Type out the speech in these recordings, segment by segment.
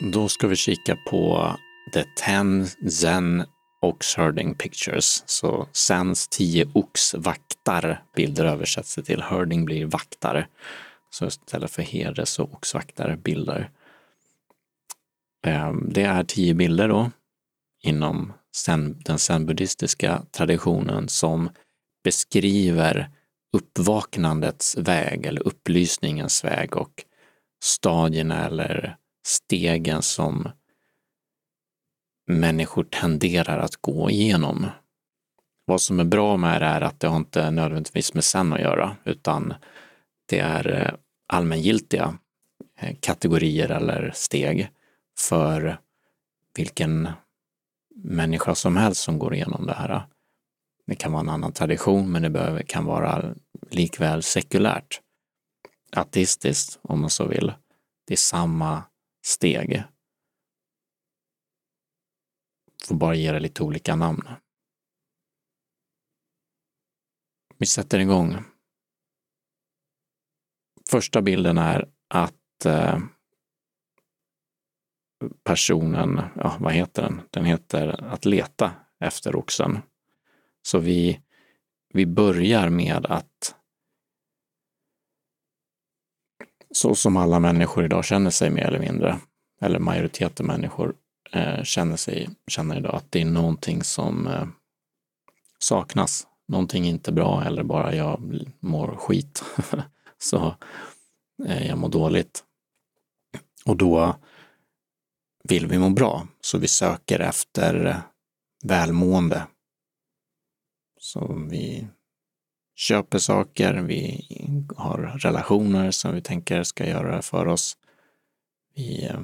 Då ska vi kika på The Ten Zen Oxherding Pictures. Så Zens tio oxvaktar bilder översätts det till. Herding blir vaktare. Så istället för herde så oxvaktare bilder. Ehm, det är tio bilder då inom den zen-buddhistiska traditionen som beskriver uppvaknandets väg eller upplysningens väg och stadierna eller stegen som människor tenderar att gå igenom. Vad som är bra med det är att det har inte nödvändigtvis med sen att göra, utan det är eh, allmängiltiga eh, kategorier eller steg för vilken människa som helst som går igenom det här. Det kan vara en annan tradition, men det kan vara likväl sekulärt. Ateistiskt, om man så vill. Det är samma steg. Får bara ge det lite olika namn. Vi sätter igång. Första bilden är att eh, personen, ja vad heter den? Den heter att leta efter oxen. Så vi, vi börjar med att så som alla människor idag känner sig mer eller mindre, eller majoriteten människor eh, känner sig, känner idag att det är någonting som eh, saknas. Någonting inte bra eller bara jag mår skit. så eh, jag mår dåligt. Och då vill vi må bra, så vi söker efter välmående. Så vi köper saker, vi har relationer som vi tänker ska göra det för oss. Vi eh,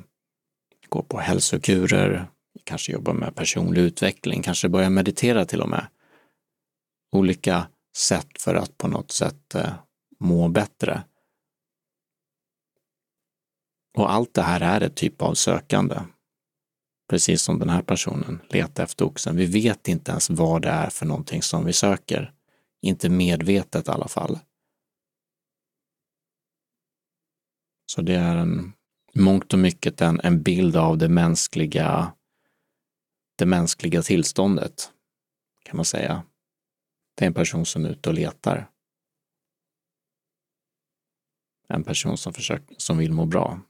går på hälsokurer, vi kanske jobbar med personlig utveckling, kanske börjar meditera till och med. Olika sätt för att på något sätt eh, må bättre. Och allt det här är ett typ av sökande. Precis som den här personen letar efter oxen. Vi vet inte ens vad det är för någonting som vi söker. Inte medvetet i alla fall. Så det är en, mångt och mycket en, en bild av det mänskliga, det mänskliga tillståndet, kan man säga. Det är en person som är ute och letar. En person som, försöker, som vill må bra.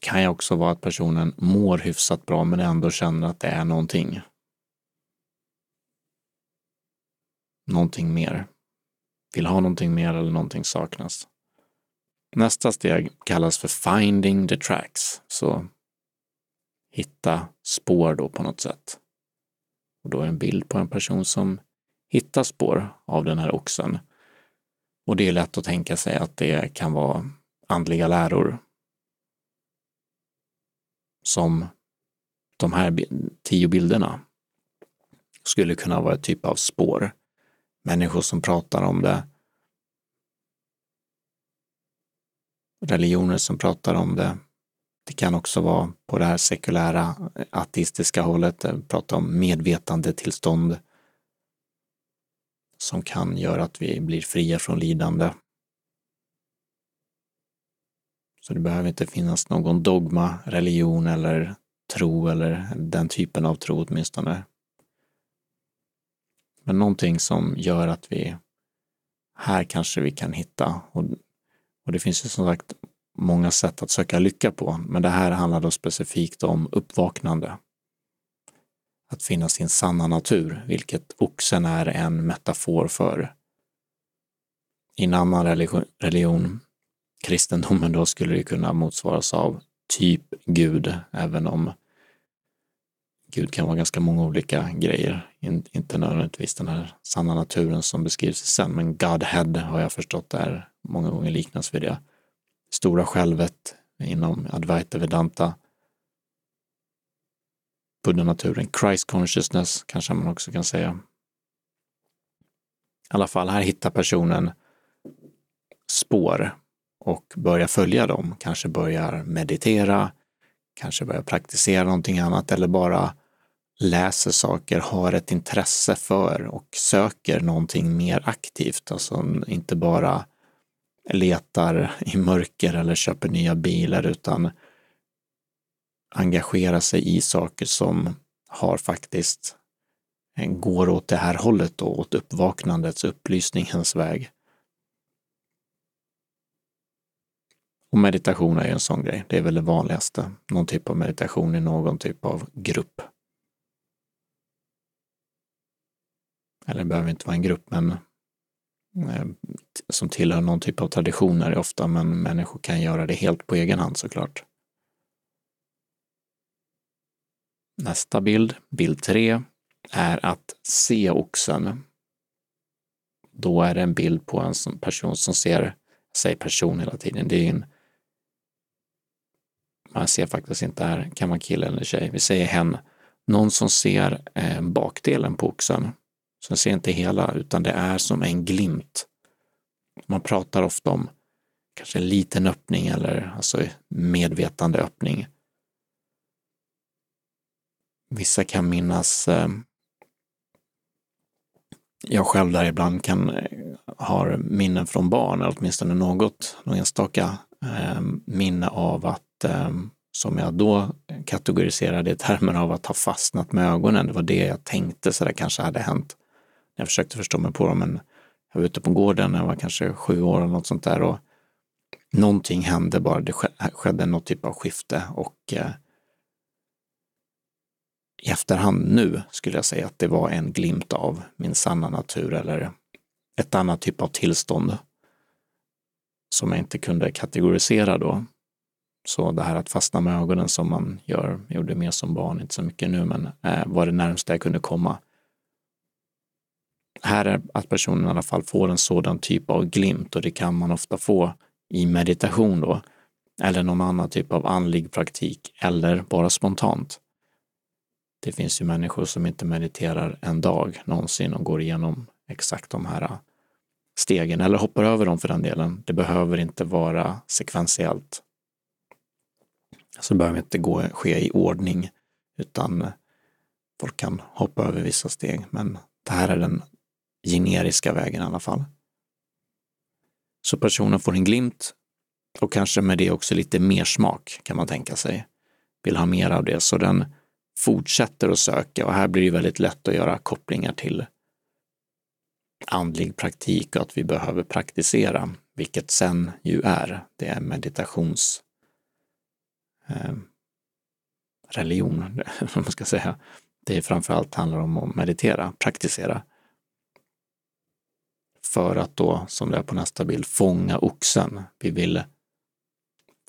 Kan ju också vara att personen mår hyfsat bra men ändå känner att det är någonting. Någonting mer. Vill ha någonting mer eller någonting saknas. Nästa steg kallas för finding the tracks, så hitta spår då på något sätt. Och då är en bild på en person som hittar spår av den här oxen. Och det är lätt att tänka sig att det kan vara andliga läror. Som de här tio bilderna skulle kunna vara ett typ av spår människor som pratar om det, religioner som pratar om det. Det kan också vara på det här sekulära ateistiska hållet, eh, prata om medvetandetillstånd som kan göra att vi blir fria från lidande. Så det behöver inte finnas någon dogma, religion eller tro eller den typen av tro åtminstone. Men någonting som gör att vi, här kanske vi kan hitta. Och, och det finns ju som sagt många sätt att söka lycka på, men det här handlar då specifikt om uppvaknande. Att finna sin sanna natur, vilket oxen är en metafor för. I en annan religion, religion kristendomen då, skulle det kunna motsvaras av typ Gud, även om Gud kan vara ganska många olika grejer. Inte nödvändigtvis den här sanna naturen som beskrivs sen, men Godhead har jag förstått är många gånger liknas vid det. Stora självet inom Advaita Vedanta. Buddha-naturen, Christ consciousness kanske man också kan säga. I alla fall, här hittar personen spår och börjar följa dem, kanske börjar meditera, kanske börjar praktisera någonting annat eller bara läser saker, har ett intresse för och söker någonting mer aktivt, alltså inte bara letar i mörker eller köper nya bilar utan engagera sig i saker som har faktiskt eh, går åt det här hållet då, åt uppvaknandets, upplysningens väg. Och meditation är ju en sån grej. Det är väl det vanligaste. Någon typ av meditation i någon typ av grupp. Eller det behöver inte vara en grupp, men eh, som tillhör någon typ av traditioner ofta, men människor kan göra det helt på egen hand såklart. Nästa bild, bild 3, är att se oxen. Då är det en bild på en person som ser, jag säger person hela tiden, det är en man ser faktiskt inte här, kan vara kille eller tjej, vi säger hen, någon som ser eh, bakdelen på oxen. Så jag ser inte hela, utan det är som en glimt. Man pratar ofta om kanske en liten öppning eller alltså medvetande öppning. Vissa kan minnas, eh, jag själv där ibland kan eh, ha minnen från barn, eller åtminstone något, någon enstaka eh, minne av att eh, som jag då kategoriserade i termer av att ha fastnat med ögonen. Det var det jag tänkte så det kanske hade hänt. Jag försökte förstå mig på dem, men jag var ute på gården när jag var kanske sju år eller något sånt där och någonting hände bara. Det skedde något typ av skifte och eh, i efterhand nu skulle jag säga att det var en glimt av min sanna natur eller ett annat typ av tillstånd som jag inte kunde kategorisera då. Så det här att fastna med ögonen som man gör, gjorde mer som barn, inte så mycket nu, men eh, var det närmsta jag kunde komma. Här är att personen i alla fall får en sådan typ av glimt och det kan man ofta få i meditation då, eller någon annan typ av andlig praktik, eller bara spontant. Det finns ju människor som inte mediterar en dag någonsin och går igenom exakt de här stegen, eller hoppar över dem för den delen. Det behöver inte vara sekventiellt så det behöver inte gå, ske i ordning, utan folk kan hoppa över vissa steg. Men det här är den generiska vägen i alla fall. Så personen får en glimt och kanske med det också lite mer smak kan man tänka sig. Vill ha mer av det, så den fortsätter att söka och här blir det väldigt lätt att göra kopplingar till andlig praktik och att vi behöver praktisera, vilket sen ju är. Det är meditations eh, religion, om man ska säga. Det är framförallt handlar om att meditera, praktisera. För att då, som det är på nästa bild, fånga oxen. Vi vill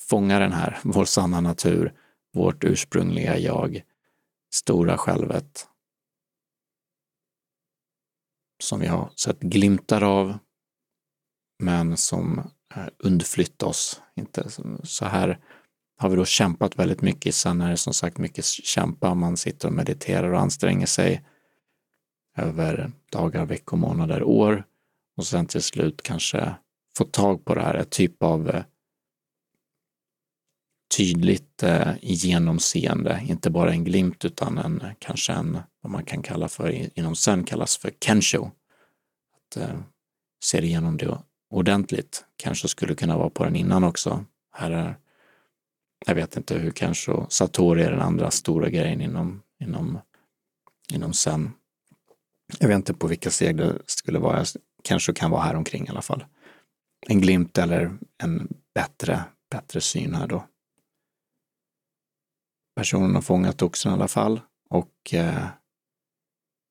fånga den här, vår sanna natur, vårt ursprungliga jag, stora självet, som vi har sett glimtar av, men som eh, undflytt oss. Inte så här har vi då kämpat väldigt mycket. Sen är det som sagt mycket kämpa. Man sitter och mediterar och anstränger sig över dagar, veckor, månader, år och sen till slut kanske få tag på det här, ett typ av eh, tydligt eh, genomseende, inte bara en glimt utan en, kanske en, vad man kan kalla för, inom sen kallas för kensho. Att eh, se igenom det ordentligt. Kanske skulle kunna vara på den innan också. Här är jag vet inte hur kensho, Satori är den andra stora grejen inom, inom, inom Zen. Jag vet inte på vilka steg det skulle vara, kanske kan vara här omkring i alla fall. En glimt eller en bättre, bättre syn här då. Personen har fångat oxen i alla fall och eh,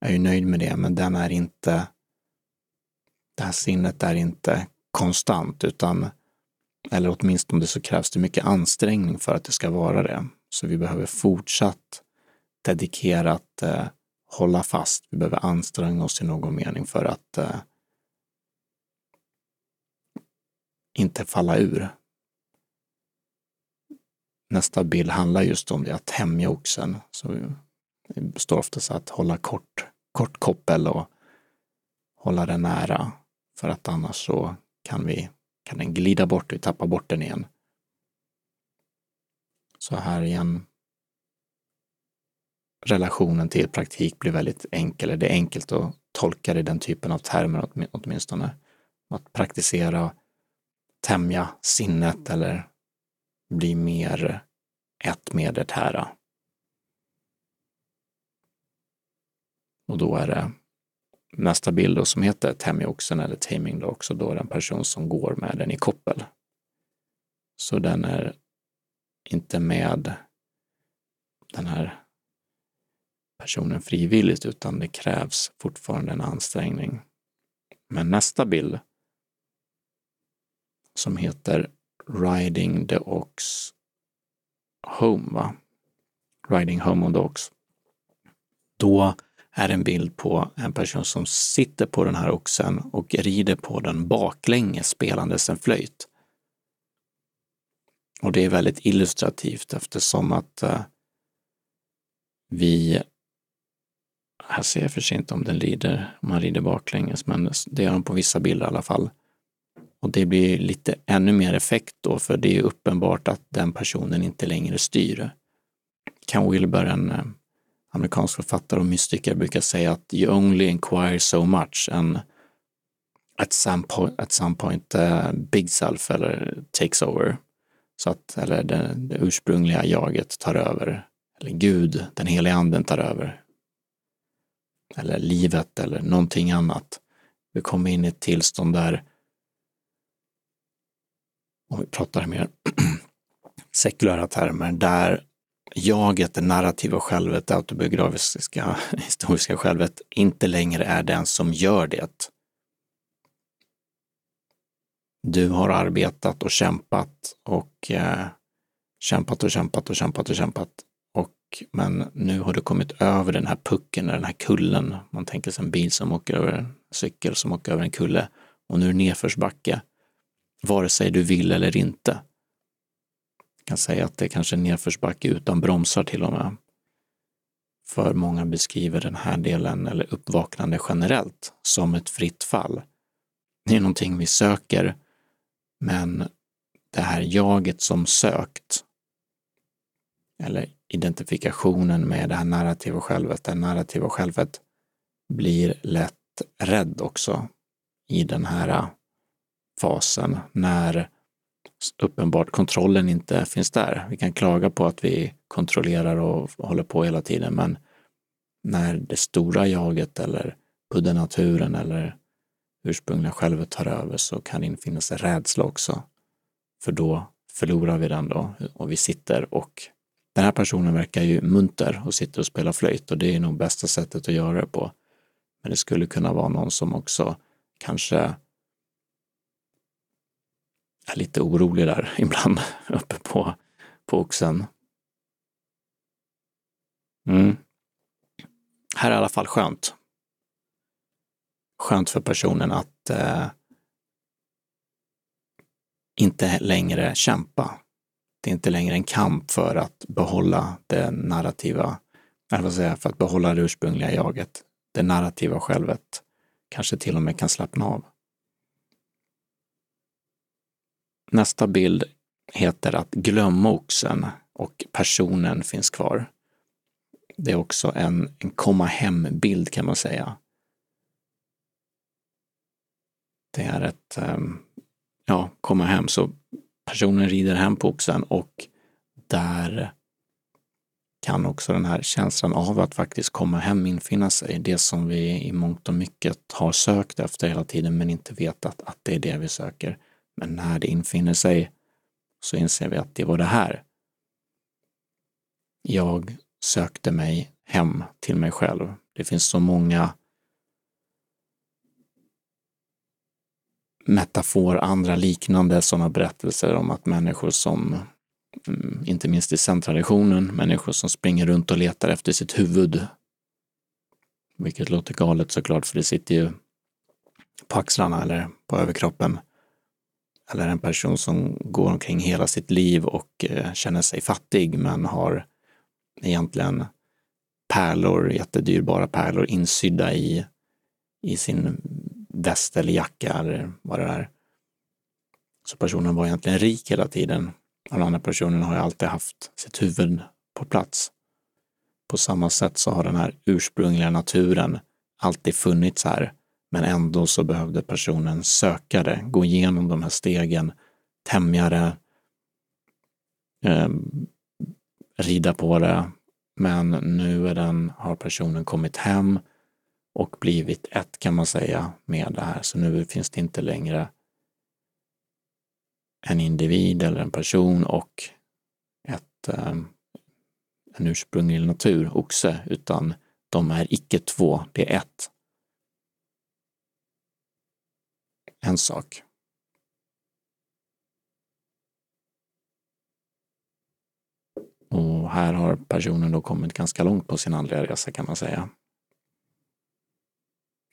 är ju nöjd med det, men den är inte, det här sinnet är inte konstant, utan eller åtminstone så krävs det mycket ansträngning för att det ska vara det. Så vi behöver fortsatt dedikerat eh, hålla fast. Vi behöver anstränga oss i någon mening för att eh, inte falla ur. Nästa bild handlar just om det, att tämja oxen. Så det står oftast att hålla kort, kort koppel och hålla den nära. För att annars så kan vi kan den glida bort, vi tappar bort den igen. Så här igen, relationen till praktik blir väldigt enkel, det är enkelt att tolka det i den typen av termer åtminstone. Att praktisera tämja sinnet eller bli mer ett med det här. Och då är det nästa bild då som heter Tämja oxen eller Taming då också, då är det en person som går med den i koppel. Så den är inte med den här personen frivilligt, utan det krävs fortfarande en ansträngning. Men nästa bild som heter Riding the Ox Home, va? Riding Home on the Ox. Då är en bild på en person som sitter på den här oxen och rider på den baklänges spelandes en flöjt. Och det är väldigt illustrativt eftersom att uh, vi här ser jag för sig inte om den rider, om han rider baklänges, men det gör han på vissa bilder i alla fall. Och det blir lite ännu mer effekt då, för det är uppenbart att den personen inte längre styr. Ken Wilber, en eh, amerikansk författare och mystiker, brukar säga att you only inquire so much and at some point, at some point uh, Big Self eller takes over. Så att, eller det, det ursprungliga jaget tar över. Eller Gud, den heliga anden tar över. Eller livet eller någonting annat. Vi kommer in i ett tillstånd där om vi pratar mer sekulära termer, där jaget, det narrativa självet, det autobiografiska, historiska självet inte längre är den som gör det. Du har arbetat och kämpat och eh, kämpat och kämpat och kämpat och kämpat. Och, men nu har du kommit över den här pucken, den här kullen. Man tänker sig en bil som åker över en cykel som åker över en kulle och nu är det nedförsbacke vare sig du vill eller inte. Jag kan säga att det är kanske är nedförsbacke utan bromsar till och med. För många beskriver den här delen, eller uppvaknande generellt, som ett fritt fall. Det är någonting vi söker, men det här jaget som sökt, eller identifikationen med det här narrativa självet, det narrativa självet blir lätt rädd också i den här fasen när uppenbart kontrollen inte finns där. Vi kan klaga på att vi kontrollerar och håller på hela tiden, men när det stora jaget eller naturen eller ursprungliga självet tar över så kan det infinna sig rädsla också. För då förlorar vi den då och vi sitter och den här personen verkar ju munter och sitter och spelar flöjt och det är nog bästa sättet att göra det på. Men det skulle kunna vara någon som också kanske är lite orolig där ibland uppe på, på oxen. Mm. Här är i alla fall skönt. Skönt för personen att eh, inte längre kämpa. Det är inte längre en kamp för att behålla det narrativa, eller vad säger för att behålla det ursprungliga jaget. Det narrativa självet kanske till och med kan slappna av. Nästa bild heter att glömma oxen och personen finns kvar. Det är också en, en komma hem-bild kan man säga. Det är ett, ehm, ja, komma hem. Så personen rider hem på oxen och där kan också den här känslan av att faktiskt komma hem infinna sig. Det som vi i mångt och mycket har sökt efter hela tiden men inte vetat att det är det vi söker. Men när det infinner sig så inser vi att det var det här. Jag sökte mig hem till mig själv. Det finns så många metafor, andra liknande sådana berättelser om att människor som, mm, inte minst i zen-traditionen, människor som springer runt och letar efter sitt huvud. Vilket låter galet såklart, för det sitter ju på axlarna eller på överkroppen eller en person som går omkring hela sitt liv och eh, känner sig fattig men har egentligen pärlor, jättedyrbara pärlor insydda i, i sin väst eller jacka eller vad det är. Så personen var egentligen rik hela tiden. Den andra personen har ju alltid haft sitt huvud på plats. På samma sätt så har den här ursprungliga naturen alltid funnits här men ändå så behövde personen söka det, gå igenom de här stegen tämja eh, rida på det, men nu är den, har personen kommit hem och blivit ett kan man säga med det här. Så nu finns det inte längre en individ eller en person och ett, eh, en ursprunglig natur, oxe, utan de är icke två, det är ett. En sak. Och här har personen då kommit ganska långt på sin andliga resa kan man säga.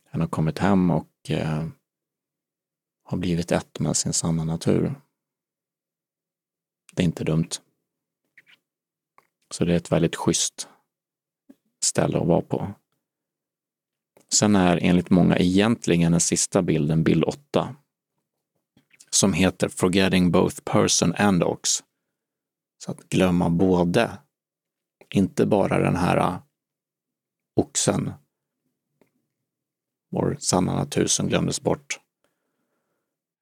Han har kommit hem och eh, har blivit ett med sin sanna natur. Det är inte dumt. Så det är ett väldigt schysst ställe att vara på. Sen är enligt många egentligen den sista bilden bild 8 som heter Forgetting both person and ox. Så att glömma både, inte bara den här äh, oxen, vår sanna natur som glömdes bort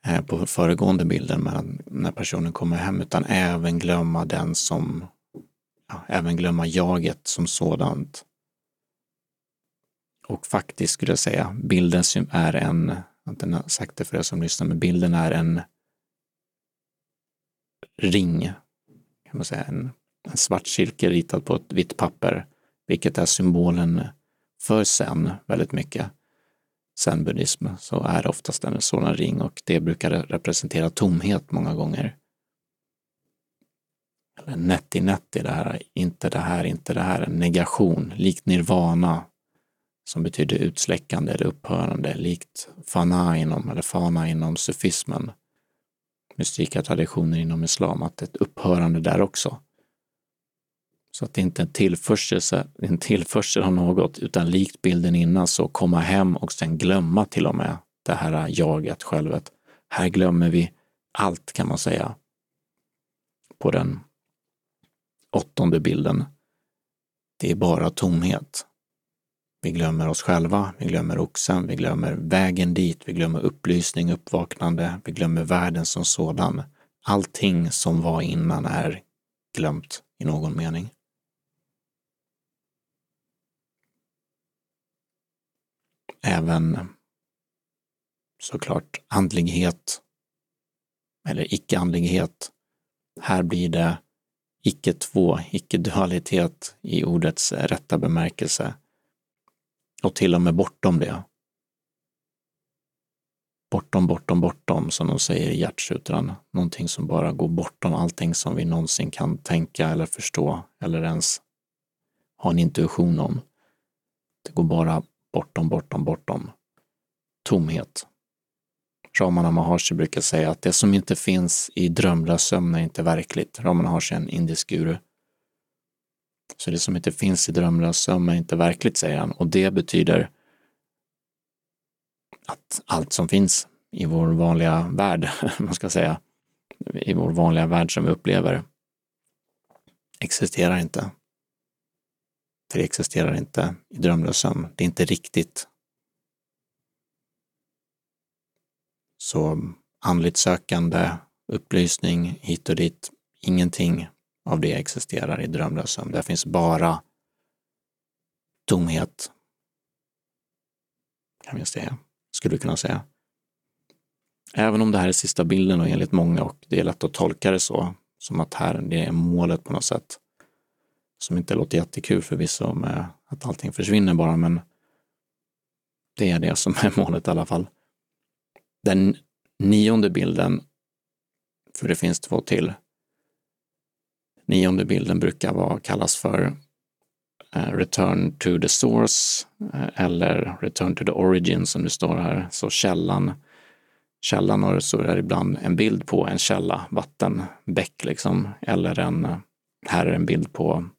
eh, på föregående bilden när personen kommer hem, utan även glömma den som, ja, även glömma jaget som sådant. Och faktiskt skulle jag säga, bilden är en, jag har inte sagt det för er som lyssnar, men bilden är en ring kan man säga, en, en svart cirkel ritad på ett vitt papper, vilket är symbolen för sen väldigt mycket. Zen-buddhism så är det oftast en sådan ring och det brukar representera tomhet många gånger. Eller netti netti, det här, inte det här, inte det här, en negation, likt nirvana som betyder utsläckande eller upphörande, likt fana inom, eller fana inom sufismen mystika traditioner inom islam, att ett upphörande där också. Så att det inte är en tillförsel, en tillförsel av något, utan likt bilden innan så komma hem och sen glömma till och med det här jaget, självet. Här glömmer vi allt kan man säga. På den åttonde bilden. Det är bara tomhet. Vi glömmer oss själva, vi glömmer oxen, vi glömmer vägen dit, vi glömmer upplysning, uppvaknande, vi glömmer världen som sådan. Allting som var innan är glömt i någon mening. Även såklart andlighet eller icke-andlighet. Här blir det icke-två, icke-dualitet i ordets rätta bemärkelse och till och med bortom det. Bortom, bortom, bortom, som de säger i hjärtsutran. Någonting som bara går bortom allting som vi någonsin kan tänka eller förstå eller ens ha en intuition om. Det går bara bortom, bortom, bortom. Tomhet. Ramana Maharshi brukar säga att det som inte finns i drömlös sömn är inte verkligt. Ramana Maharshi är en indisk guru. Så det som inte finns i drömlös sömn är inte verkligt, säger han. Och det betyder att allt som finns i vår vanliga värld, man ska säga, i vår vanliga värld som vi upplever, existerar inte. För det existerar inte i drömlös sömn. Det är inte riktigt. Så andligt sökande, upplysning hit och dit, ingenting av det existerar i drömlös sömn. Där finns bara tomhet. Kan vi säga, skulle vi kunna säga. Även om det här är sista bilden och enligt många och det är lätt att tolka det så, som att här det är målet på något sätt. Som inte låter jättekul förvisso med eh, att allting försvinner bara, men det är det som är målet i alla fall. Den nionde bilden, för det finns två till, Nionde bilden brukar vara, kallas för eh, Return to the source eh, eller Return to the origin som det står här, så källan. Källan och så är det ibland en bild på en källa, vattenbäck liksom, eller en, eh, här är en bild på,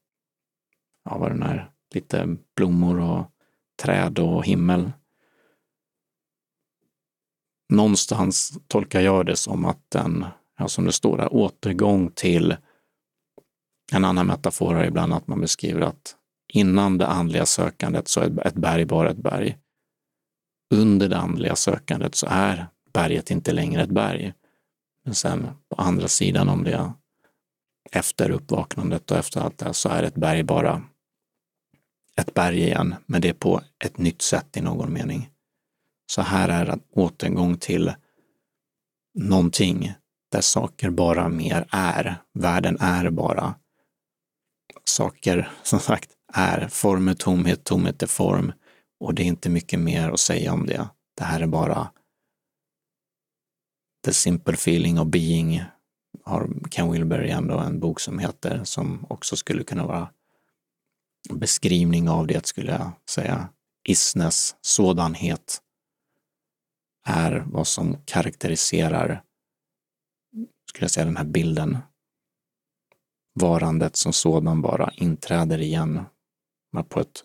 ja vad den är, lite blommor och träd och himmel. Någonstans tolkar jag det som att den, ja, som det står där, återgång till en annan metafor är ibland att man beskriver att innan det andliga sökandet så är ett berg bara ett berg. Under det andliga sökandet så är berget inte längre ett berg. Men sen på andra sidan om det, efter uppvaknandet och efter allt det här, så är ett berg bara ett berg igen, men det är på ett nytt sätt i någon mening. Så här är en återgång till någonting där saker bara mer är. Världen är bara. Saker, som sagt, är. Form är tomhet, tomhet är form. Och det är inte mycket mer att säga om det. Det här är bara The Simple Feeling of Being har Ken Wilber ändå en bok som heter, som också skulle kunna vara beskrivning av det, skulle jag säga. Isness, sådanhet, är vad som karaktäriserar, skulle jag säga, den här bilden. Varandet som sådan bara inträder igen, men på ett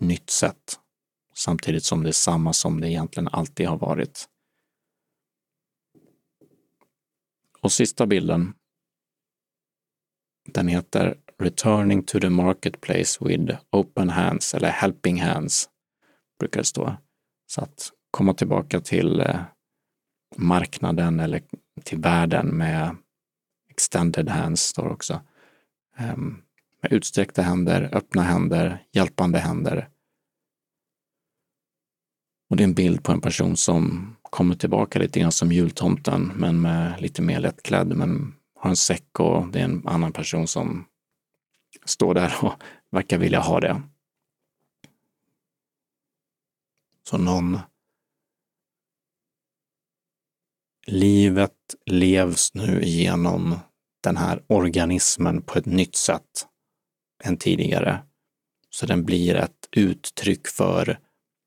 nytt sätt, samtidigt som det är samma som det egentligen alltid har varit. Och sista bilden, den heter Returning to the Marketplace with Open Hands, eller Helping Hands, brukar det stå. Så att komma tillbaka till eh, marknaden eller till världen med extended hands står också. Ehm, med utsträckta händer, öppna händer, hjälpande händer. Och det är en bild på en person som kommer tillbaka lite grann som jultomten, men med lite mer lättklädd, men har en säck och det är en annan person som står där och verkar vilja ha det. Så någon Livet levs nu genom den här organismen på ett nytt sätt än tidigare. Så den blir ett uttryck för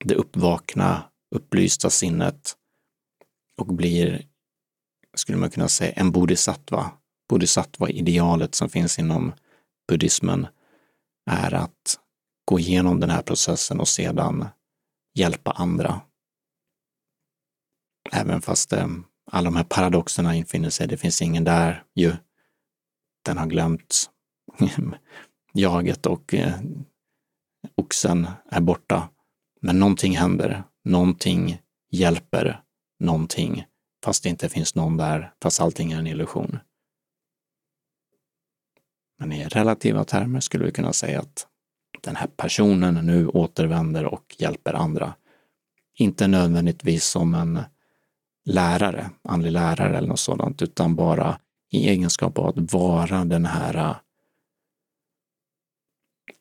det uppvakna, upplysta sinnet och blir, skulle man kunna säga, en bodhisattva. Bodhisattva-idealet som finns inom buddhismen är att gå igenom den här processen och sedan hjälpa andra. Även fast eh, alla de här paradoxerna infinner sig. Det finns ingen där ju. Den har glömt jaget och eh, oxen är borta. Men någonting händer, någonting hjälper någonting, fast det inte finns någon där, fast allting är en illusion. Men i relativa termer skulle vi kunna säga att den här personen nu återvänder och hjälper andra. Inte nödvändigtvis som en lärare, andlig lärare eller något sådant, utan bara i egenskap av att vara den här, äh,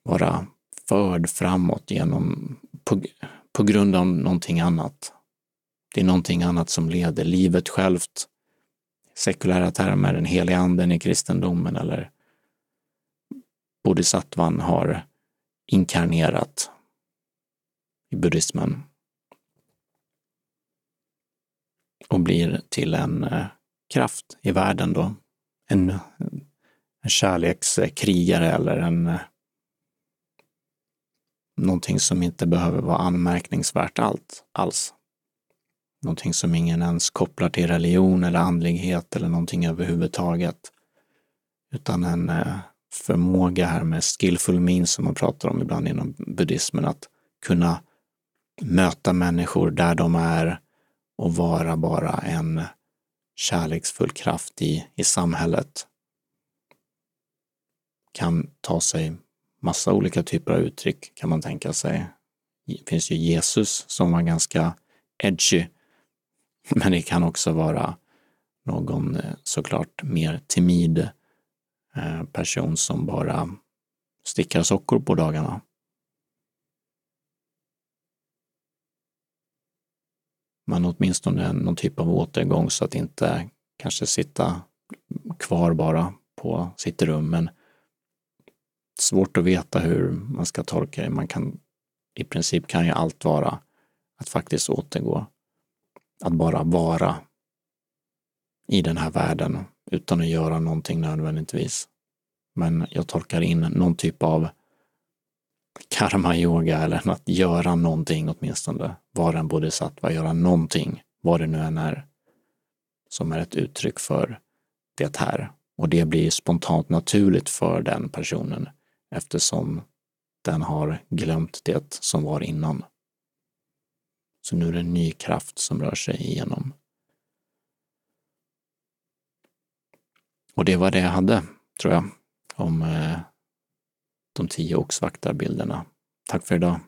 vara förd framåt genom, på, på grund av någonting annat. Det är någonting annat som leder livet självt, sekulära termer, den heliga anden i kristendomen eller bodhisattvan har inkarnerat i buddhismen och blir till en eh, kraft i världen då. En, en kärlekskrigare eller en eh, någonting som inte behöver vara anmärkningsvärt allt, alls. Någonting som ingen ens kopplar till religion eller andlighet eller någonting överhuvudtaget. Utan en eh, förmåga här med skillful means som man pratar om ibland inom buddhismen, att kunna möta människor där de är och vara bara en kärleksfull kraft i, i samhället kan ta sig massa olika typer av uttryck kan man tänka sig. Det finns ju Jesus som var ganska edgy, men det kan också vara någon eh, såklart mer timid eh, person som bara stickar sockor på dagarna. Men åtminstone någon typ av återgång så att inte kanske sitta kvar bara på sitt rum. Men svårt att veta hur man ska tolka det. Man kan, i princip kan ju allt vara att faktiskt återgå. Att bara vara i den här världen utan att göra någonting nödvändigtvis. Men jag tolkar in någon typ av karma-yoga eller att göra någonting åtminstone. Vara en bodhisattva, göra någonting, vad det nu än är, som är ett uttryck för det här. Och det blir spontant naturligt för den personen eftersom den har glömt det som var innan. Så nu är det en ny kraft som rör sig igenom. Och det var det jag hade, tror jag, om eh, de tio oxvaktarbilderna. Tack för idag.